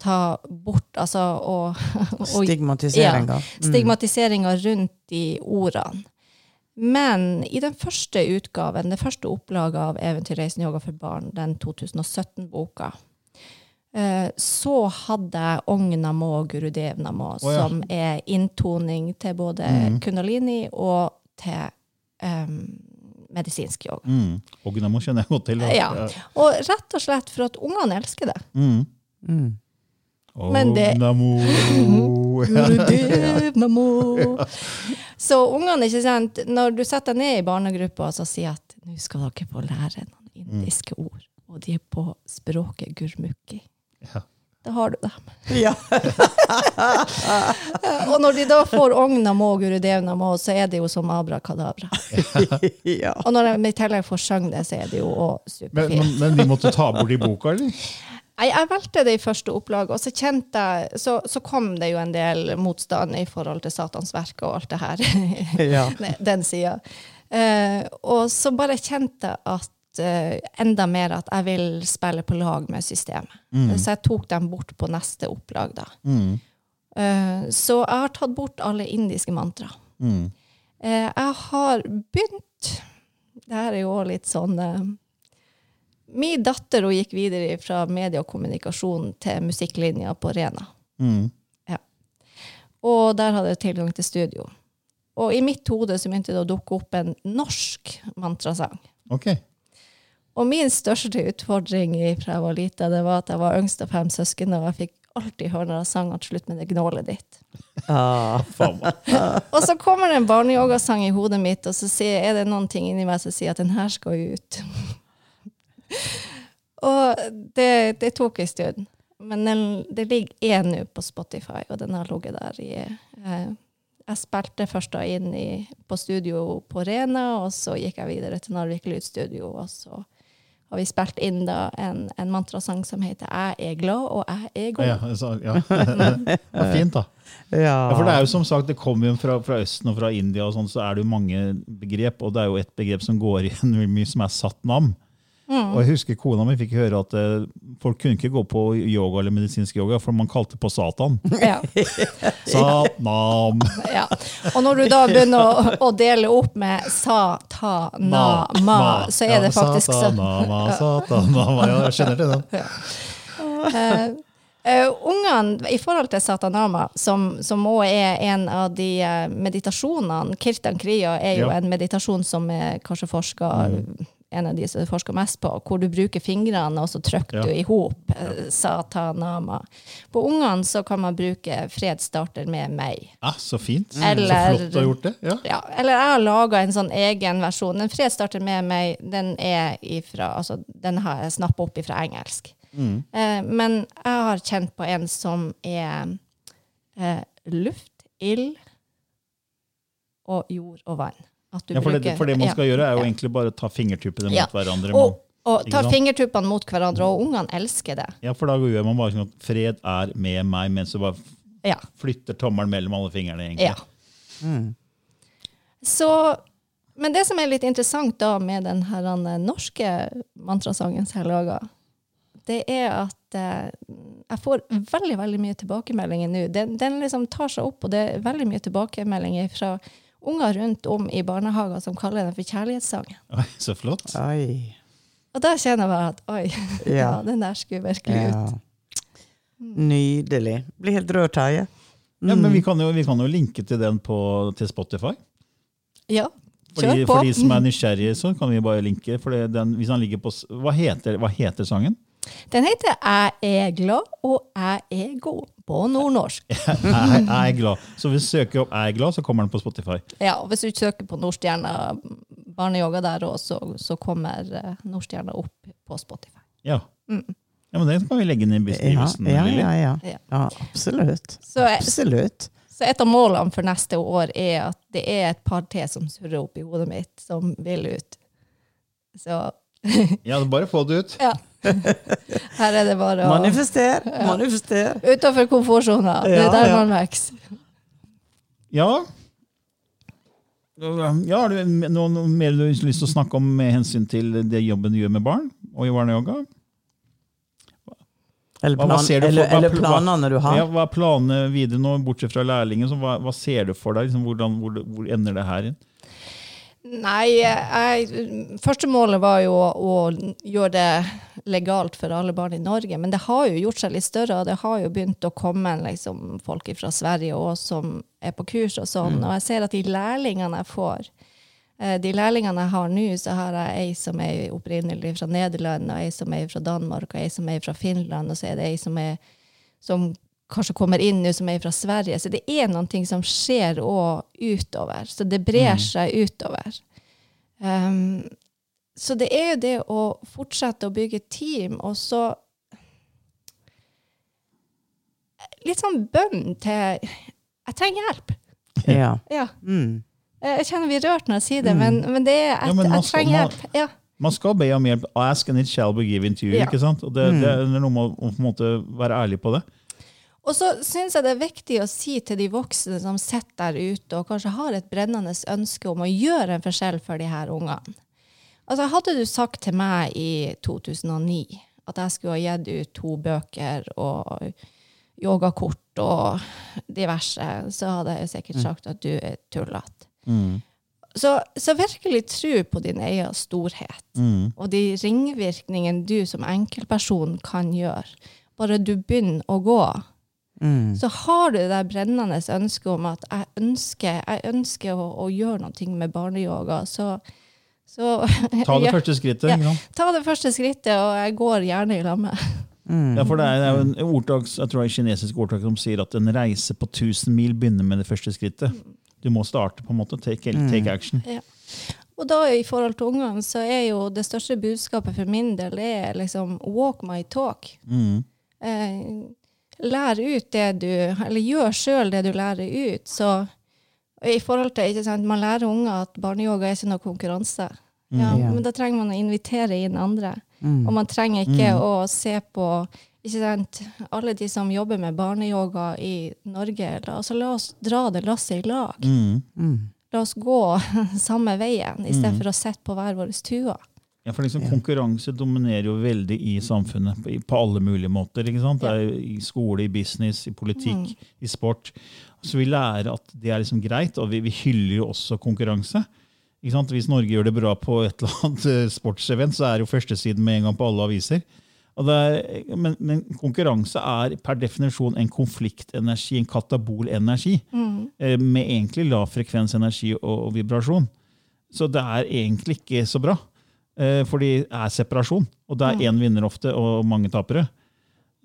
ta bort altså å, å- Stigmatiseringa. Ja, stigmatiseringa rundt de ordene. Men i den første utgaven, det første opplaget av Eventyrreisen yoga for barn, den 2017-boka, eh, så hadde jeg Ognamo og Gurudevnamo, oh, ja. som er inntoning til både kundalini og til um, medisinsk yoga. Mm. Ognamo kjenner jeg godt til. da. Ja. Og rett og slett for at ungene elsker det. Mm. Men det-. Så ungene, ikke sant, når du setter deg ned i barnegruppa og så sier at nå skal dere få lære noen indiske ord, og de er på språket gurmukki, Ja. da har du dem. Ja. Og når de da får Ong Namo og Gurudev Namo, så er det jo som abrakadabra. ja. Og når de i tillegg får synge det, så er det jo òg Men, superfint. men, men de måtte ta bort i boka, eller? Nei, jeg valgte det i første opplag, og så kjente jeg så, så kom det jo en del motstand i forhold til Satans verk og alt det her. Ja. Den sida. Uh, og så bare kjente jeg at eh, enda mer at jeg vil spille på lag med systemet. Så jeg tok dem bort på neste opplag, da. Eh, så jeg har tatt bort alle indiske mantra. Eh, jeg har begynt Det her er jo litt sånn Min datter hun gikk videre fra media og kommunikasjon til musikklinja på Rena. Mm. Ja. Og der hadde jeg tilgang til studio. Og i mitt hode så begynte det å dukke opp en norsk mantrasang. Ok. Og min største utfordring fra jeg var lita, det var at jeg var yngst av fem søsken, og jeg fikk alltid høre når jeg sang at 'slutt med det gnålet ditt'. Ah. Faen. Og så kommer det en barneyogasang i hodet mitt, og så sier, er det noen ting inni meg som sier at den her skal ut. og det, det tok en stund. Men den, det ligger én nå på Spotify, og den har ligget der i eh, Jeg spilte først da inn i, på studio på Rena, og så gikk jeg videre til Narvik Lydstudio, og så har vi spilt inn da en, en mantrasang som heter 'Jeg er glad, og jeg er god'. Ja, så, ja. det var fint, da. Ja. Ja, for det er jo som sagt, det kommer jo fra, fra Østen og fra India, og sånn, så er det jo mange begrep. Og det er jo et begrep som går igjen mye, som er satnam. Og jeg husker Kona mi fikk høre at eh, folk kunne ikke gå på yoga eller medisinsk yoga, for man kalte på Satan. Ja. Satnam! Ja. Og når du da begynner å, å dele opp med sa, ta, na, ma, så er det faktisk sånn. Satanama, satanama. Ja, jeg kjenner til den. Uh, Ungene, i forhold til satanama, som, som også er en av de eh, meditasjonene Kirtan Kriya er jo Ja. en meditasjon som er kanskje forska en av de som forsker mest på, hvor du bruker fingrene, og så trykker Ja. du i hop Ja. satanama. På ungene så kan man bruke 'Fred starter med meg'. Ja, så fint. Eller- så flott du har gjort det. Ja. Ja, eller jeg har laga en sånn egen versjon. Den 'Fred starter med meg', den ifra, altså, den har jeg snappa opp ifra engelsk. Eh, men jeg har kjent på en som er eh, luft, ild og jord og vann. At du Ja, for, det, bruker- for det man ja, skal gjøre, er jo ja. egentlig bare ta fingertuppene Ja. mot hverandre. Og, og ta fingertuppene mot hverandre, og ungene elsker det. Ja, for da gjør man bare sånn at fred er med meg, mens du bare Ja. flytter tommelen mellom alle fingrene. egentlig. Ja. Så, men det som er litt interessant da med den her eh, norske mantrasangen som jeg laga, det er at eh, jeg får veldig veldig mye tilbakemeldinger nå. Den, den liksom tar seg opp, og det er veldig mye tilbakemeldinger fra unger rundt om i barnehager som kaller den for kjærlighetssangen. Oi, så flott. Oi. Og da kjenner jeg at oi, ja. Ja. den der skulle virkelig Ja. ut. Nydelig. Blir helt rørt, Terje. Ja, men vi kan, jo, vi kan jo linke til den på, til Spotify. Ja, Fordi, kjør på. for de som er nysgjerrige, så kan vi bare linke. For den, hvis han ligger på, hva, heter, hva heter sangen? Den heter 'Jeg er glad, og jeg er god' på nordnorsk. Jeg, jeg er glad. Så hvis du søker opp 'Jeg er glad', så kommer den på Spotify. Ja, og hvis du søker på Nordstjerna barneyoga der òg, så, så kommer uh, Nordstjerna opp på Spotify. Ja. ja, men Den kan vi legge inn i beskrivelsen. ja, ja, ja. Ja. ja absolutt. Så, Absolutt. så et av målene for neste år er at det er et par til som surrer opp i hodet mitt, som vil ut. Så Ja, bare få det ut. ja. Her er det bare å Manifester, manifester. Utafor komfortsona. Det er der ja. man vokser. Ja. Ja, Har du noe, mer du har lyst til å snakke om med hensyn til det jobben du gjør med barn og i barneyoga? Eller, Hva- hva ser du for- eller, hva- eller planene du har. Ja, hva er planene videre nå, bortsett fra lærlingen? Så hva, hva ser du for deg? Liksom, hvordan, hvor, hvor ender det her inn? Nei, jeg, første målet var jo å, å gjøre det legalt for alle barn i Norge, men det har jo gjort seg litt større, og det har jo begynt å komme liksom, folk fra Sverige òg som er på kurs og sånn, og jeg ser at de lærlingene jeg får, eh, de lærlingene jeg har nå, så har jeg ei som er opprinnelig fra Nederland, og ei som er fra Danmark, og ei som er fra Finland, og så er det ei som er som kanskje kommer inn nå som er fra Sverige. Så det er noen ting som skjer òg utover. Så det brer seg utover. Um, så det er jo det å fortsette å bygge team, og så Litt sånn bønn til Jeg trenger hjelp. Ja. Ja. Mm. Jeg kjenner vi er rørt når jeg sier det, men, men det er jeg, Ja, men jeg trenger hjelp. Ja. Man skal be om hjelp. Ask and it shall be given to you. Ja. ikke sant? Og det, det er noe med å på en måte være ærlig på det. Og så syns jeg det er viktig å si til de voksne som sitter der ute og kanskje har et brennende ønske om å gjøre en forskjell for de her ungene. Altså, hadde du sagt til meg i 2009 at jeg skulle ha gitt ut to bøker og yogakort og diverse, så hadde jeg sikkert sagt at du er tullete. Så, så virkelig tro på din egen storhet og de ringvirkningene du som enkeltperson kan gjøre. Bare du begynner å gå, så har du det der brennende ønsket om at jeg ønsker, jeg ønsker å, å gjøre noe med barneyoga. Så, så Ta det første skrittet. Ja. Ta det første skrittet, og jeg går gjerne i lag med. Ja, for det er, det er jo en ordtak, jeg tror det er en kinesisk ordtak som sier at en reise på 1000 mil begynner med det første skrittet. Du må starte på en måte. Take, take action. Ja. Og da i forhold til ungene, så er jo det største budskapet for min del er liksom walk my talk. Mm. Eh, lær ut det du Eller gjør sjøl det du lærer ut. Så i forhold til, ikke sant, Man lærer unger at barneyoga er ikke noe konkurranse. Ja, yeah. Men da trenger man å invitere inn andre. Og man trenger ikke å se på ikke sant, alle de som jobber med barneyoga i Norge. La, altså, la oss dra det lasset i lag. La oss gå samme veien, istedenfor å sitte på hver vår tue. Ja, for liksom Konkurranse dominerer jo veldig i samfunnet på, alle mulige måter. ikke sant? Er I skole, i business, i politikk, i sport. Så vi lærer at det er liksom greit, og vi, vi hyller jo også konkurranse. Ikke sant? Hvis Norge gjør det bra på et eller annet eh, sportsevent, så er det jo førstesiden med en gang på alle aviser. Er, men, men konkurranse er per definisjon en konfliktenergi, en katabol energi, eh, med egentlig lav frekvens energi og, og vibrasjon. Så det er egentlig ikke så bra. Eh, for det er separasjon, og det er én vinner ofte og mange tapere.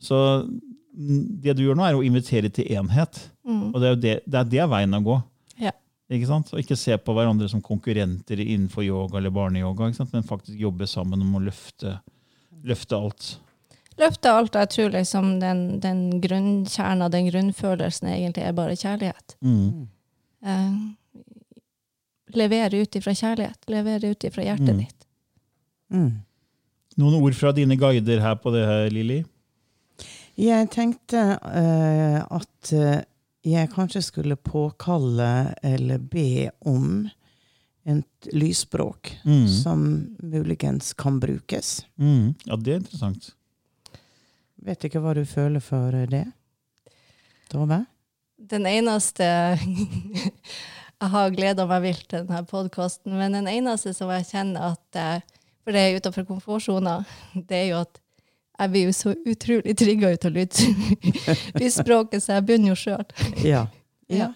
Så mm, det du gjør nå, er å invitere til enhet. Og det er, det, det er det veien å gå. Ja. Ikke sant? Og ikke se på hverandre som konkurrenter innenfor yoga eller barneyoga, men faktisk jobbe sammen om å løfte, løfte alt. Løfte alt, jeg tror liksom den, den grunnkjerna, den grunnfølelsen, egentlig er bare kjærlighet. Eh, levere ut ifra kjærlighet. Levere ut ifra hjertet ditt. Mm. Noen ord fra dine guider her på det her, Lilly? Jeg tenkte uh, at eh, jeg kanskje skulle påkalle eller be om et lysspråk Mm. som muligens kan brukes. Mm. Ja, det er interessant. Vet ikke hva du føler for det, Tove? Den eneste Jeg har gleda meg vilt til denne podkasten, men den eneste som jeg kjenner at For det er utenfor komfortsona, det er jo at jeg blir jo så utrolig trigga ut av lyd, lydspråket, så jeg begynner jo sjøl. Ja. Ja.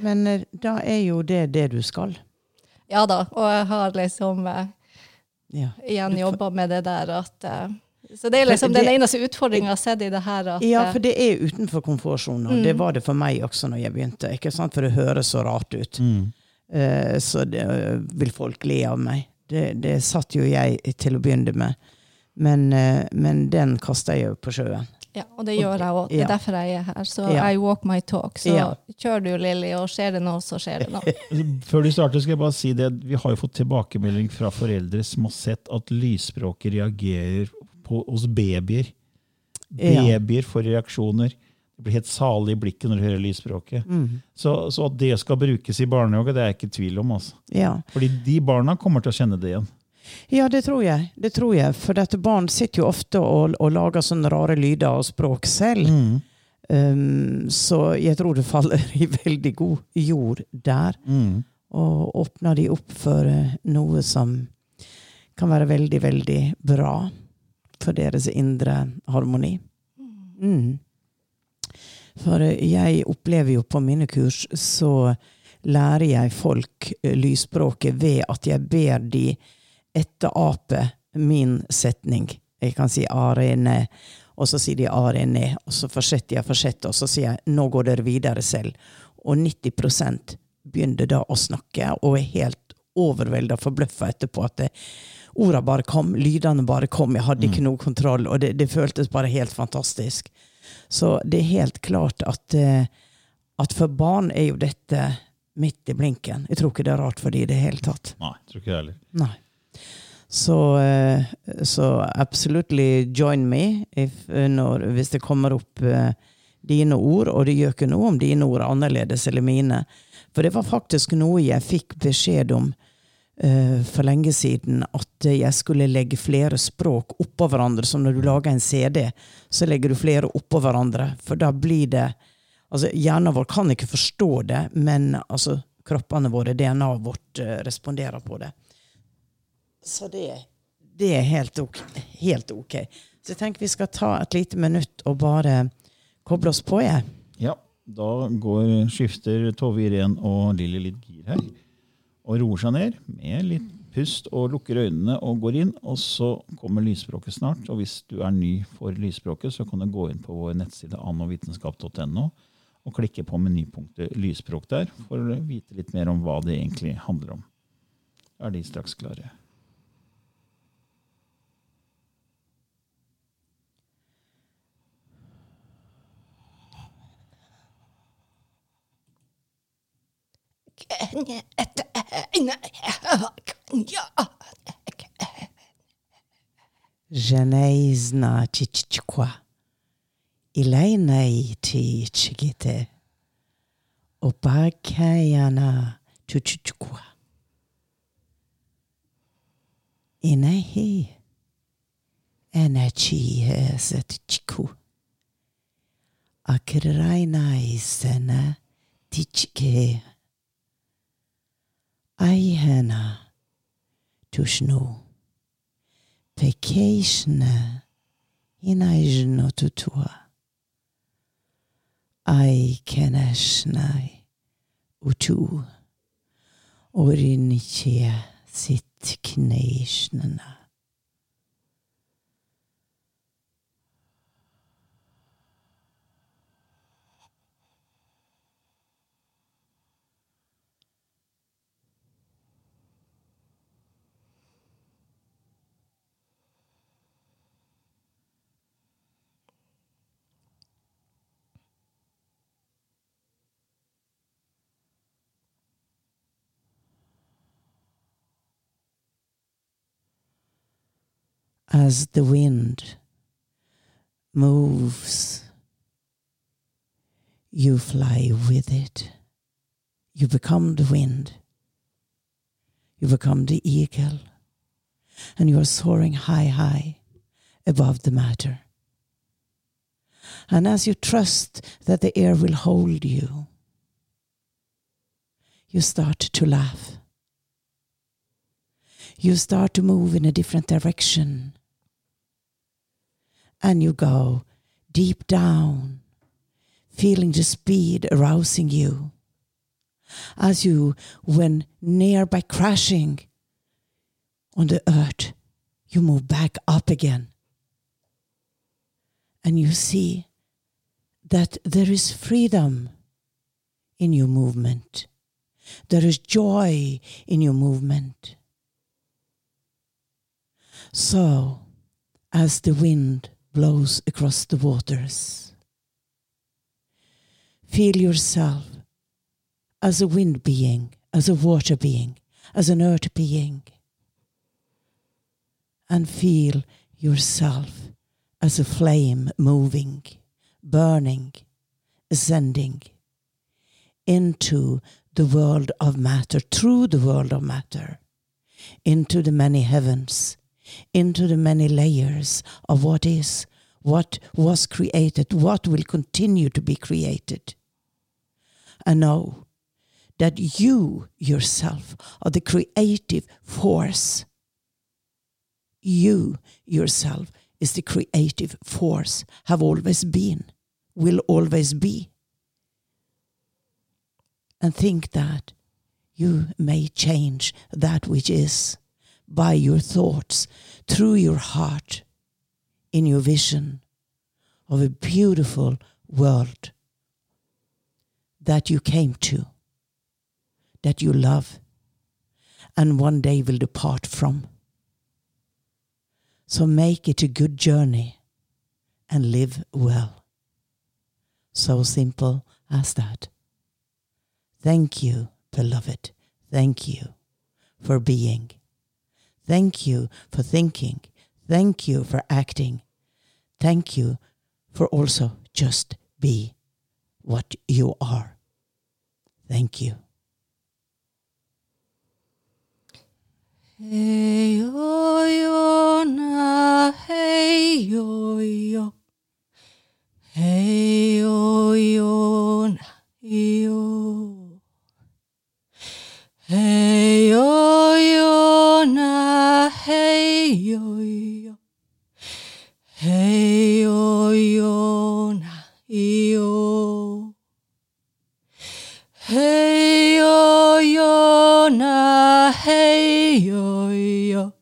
Men eh, da er jo det det du skal. Ja da, og jeg har liksom eh, Ja. igjen jobba med det der at eh, Så det er liksom det- den eneste utfordringa jeg har sett i det her. At, Ja, eh, for det er utenfor komfortsonen. Det var det for meg også når jeg begynte. ikke sant? For det høres så rart ut. Eh, så det, eh, vil folk le av meg. Det, det satt jo jeg til å begynne med. Men, eh, men den kasta jeg jo på sjøen. Ja, og det gjør jeg òg. Det er derfor jeg er her. Så Ja. I walk my talk. Så Ja. kjør du, Lilly, og skjer det noe, så skjer det noe. Før du starter, skal jeg bare si det. Vi har jo fått tilbakemelding fra foreldre som har sett at lysspråket reagerer på, hos babyer. Ja. Babyer får reaksjoner. De blir helt salige i blikket når de hører lysspråket. Mm. Så, så at det skal brukes i barnehage, det er jeg ikke i tvil om. Altså. Ja. Fordi de barna kommer til å kjenne det igjen. ja, det tror jeg. Det tror jeg. For dette barn sitter jo ofte og, og lager sånne rare lyder og språk selv. Mm. Um, så jeg tror det faller i veldig god jord der. Mm. Og åpner de opp for eh, noe som kan være veldig, veldig bra for deres indre harmoni. Mm. For eh, jeg opplever jo på mine kurs så lærer jeg folk eh, lysspråket ved at jeg ber de etterape min setning. Jeg kan si arene, og så sier de arene, og så fortsetter jeg, fortsetter, og så sier jeg nå går dere videre selv. Og 90% begynner da å snakke, og er helt overvelda, forbløffa etterpå at det, orda bare kom, lydene bare kom, jeg hadde ikke noe kontroll, og det, det føltes bare helt fantastisk. Så det er helt klart at, eh, at for barn er jo dette midt i blinken. Jeg tror ikke det er rart for dem i det hele tatt. Nei, jeg tror ikke det heller. Nei. Så, eh, så absolutely join me if, eh, når, hvis det kommer opp dine ord, og det gjør ikke noe om dine ord er annerledes eller mine. For det var faktisk noe jeg fikk beskjed om for lenge siden, at jeg skulle legge flere språk oppå hverandre. Som når du lager en CD, så legger du flere oppå hverandre. For da blir det Altså, hjernen vår kan ikke forstå det, men altså, kroppene våre, DNA-et vårt, eh, responderer på det. Så det, det er helt ok, helt ok. Så jeg tenker vi skal ta et lite minutt og bare koble oss på, jeg. Ja, da går, skifter Tove Irén og Lilly litt gir her. Og roer seg ned med litt pust og lukker øynene og går inn. Og så kommer lysspråket snart. Og hvis du er ny for lysspråket, så kan du gå inn på vår nettside annovitenskap.no og klikke på menypunktet lysspråk der for å vite litt mer om hva det egentlig handler om. Da er de straks klare. Geneizna chichichkwa. Ilainai ti chigite. Opakayana chuchuchkwa. Inahi. Enachi eset chiku. Akrainai sena tichke. Eihena tushnu, pekeshna inaijno tutua, aikenashnai utu, orinchia sitkneishnana. As the wind moves, you fly with it. You become the wind. You become the eagle. And you are soaring high, high above the matter. And as you trust that the air will hold you, you start to laugh. You start to move in a different direction. And you go deep down, feeling the speed arousing you. As you, when near by crashing on the earth, you move back up again. And you see that there is freedom in your movement. There is joy in your movement. So, as the wind blows across the waters, feel yourself as a wind being, as a water being, as an earth being, and feel yourself as a flame moving, burning, ascending into the world of matter, through the world of matter, into the many heavens, into the many layers of what is, what was created, what will continue to be created. And know that you yourself are the creative force. You yourself is the creative force, have always been, will always be. And think that you may change that which is by your thoughts, through your heart, in your vision of a beautiful world that you came to, that you love, and one day will depart from. So make it a good journey and live well. So simple as that. Thank you, beloved. Thank you for being. Thank you for thinking. Thank you for acting. Thank you for also just be what you are. Thank you. Hey yo yo na hey yo yo Hey yo yo na yo Hey yo yo na よ。へいよよないよ。へいよよなへいよよ。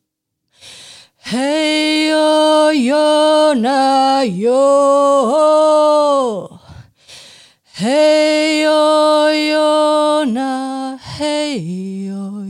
へいよよなよ。へいよよなへいよ。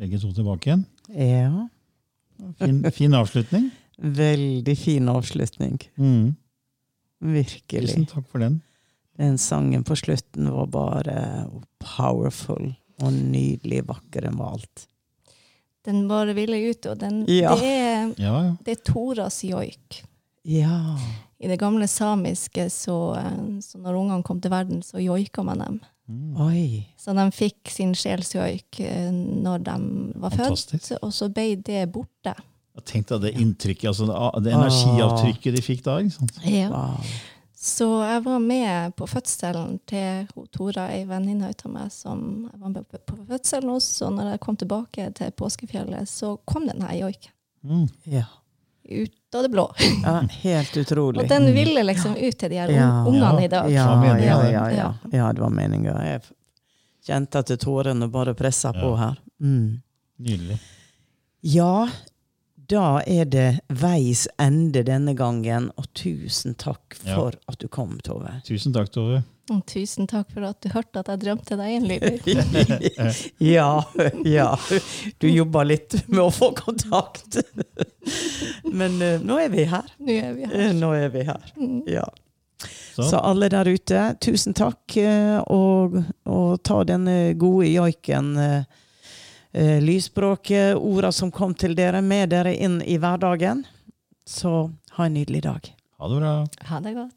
Begge to tilbake igjen. Ja. Fin, fin avslutning. Veldig fin avslutning. Mm. Virkelig. Tusen takk for den. Den sangen på slutten var bare powerful og nydelig vakker enn var alt. Den bare ville ut, og den, Ja. det, er, Ja, ja. det er Toras joik. Ja. I det gamle samiske, så, eh, så når ungene kom til verden, så joika man dem. Oi. Så de fikk sin sjelsjoik eh, når de var Fantastisk. født, og så ble det borte. Tenkte at det inntrykket, altså det, det energiavtrykket de fikk da. ikke sant? Wow. Så jeg var med på fødselen til Tora, ei venninne av meg som jeg var med på fødselen hos. Og når jeg kom tilbake til påskefjellet, så kom den her joiken Mm. Ja. Ut av det blå. ja. Helt utrolig. Og den ville liksom ut til de her Ja. ungene i dag. Ja, Det var meningen, ja, det. ja, ja. ja, det var meninga. Jeg kjente at tårene bare pressa på her. Mm. Nydelig. Ja, da er det veis ende denne gangen, og tusen takk Ja. for at du kom, Tove. Tusen takk, Tove. Tusen takk for at du hørte at jeg drømte deg inn, Lyder. ja, ja. Du jobba litt med å få kontakt. Men uh, nå er vi her. Nå er vi her. Eh, Nå er vi her. Ja. Så, Så alle der ute, tusen takk, eh, og, og ta denne gode joiken. Lysspråket, orda som kom til dere, med dere inn i hverdagen. Så ha en nydelig dag. ha det bra. Ha det godt.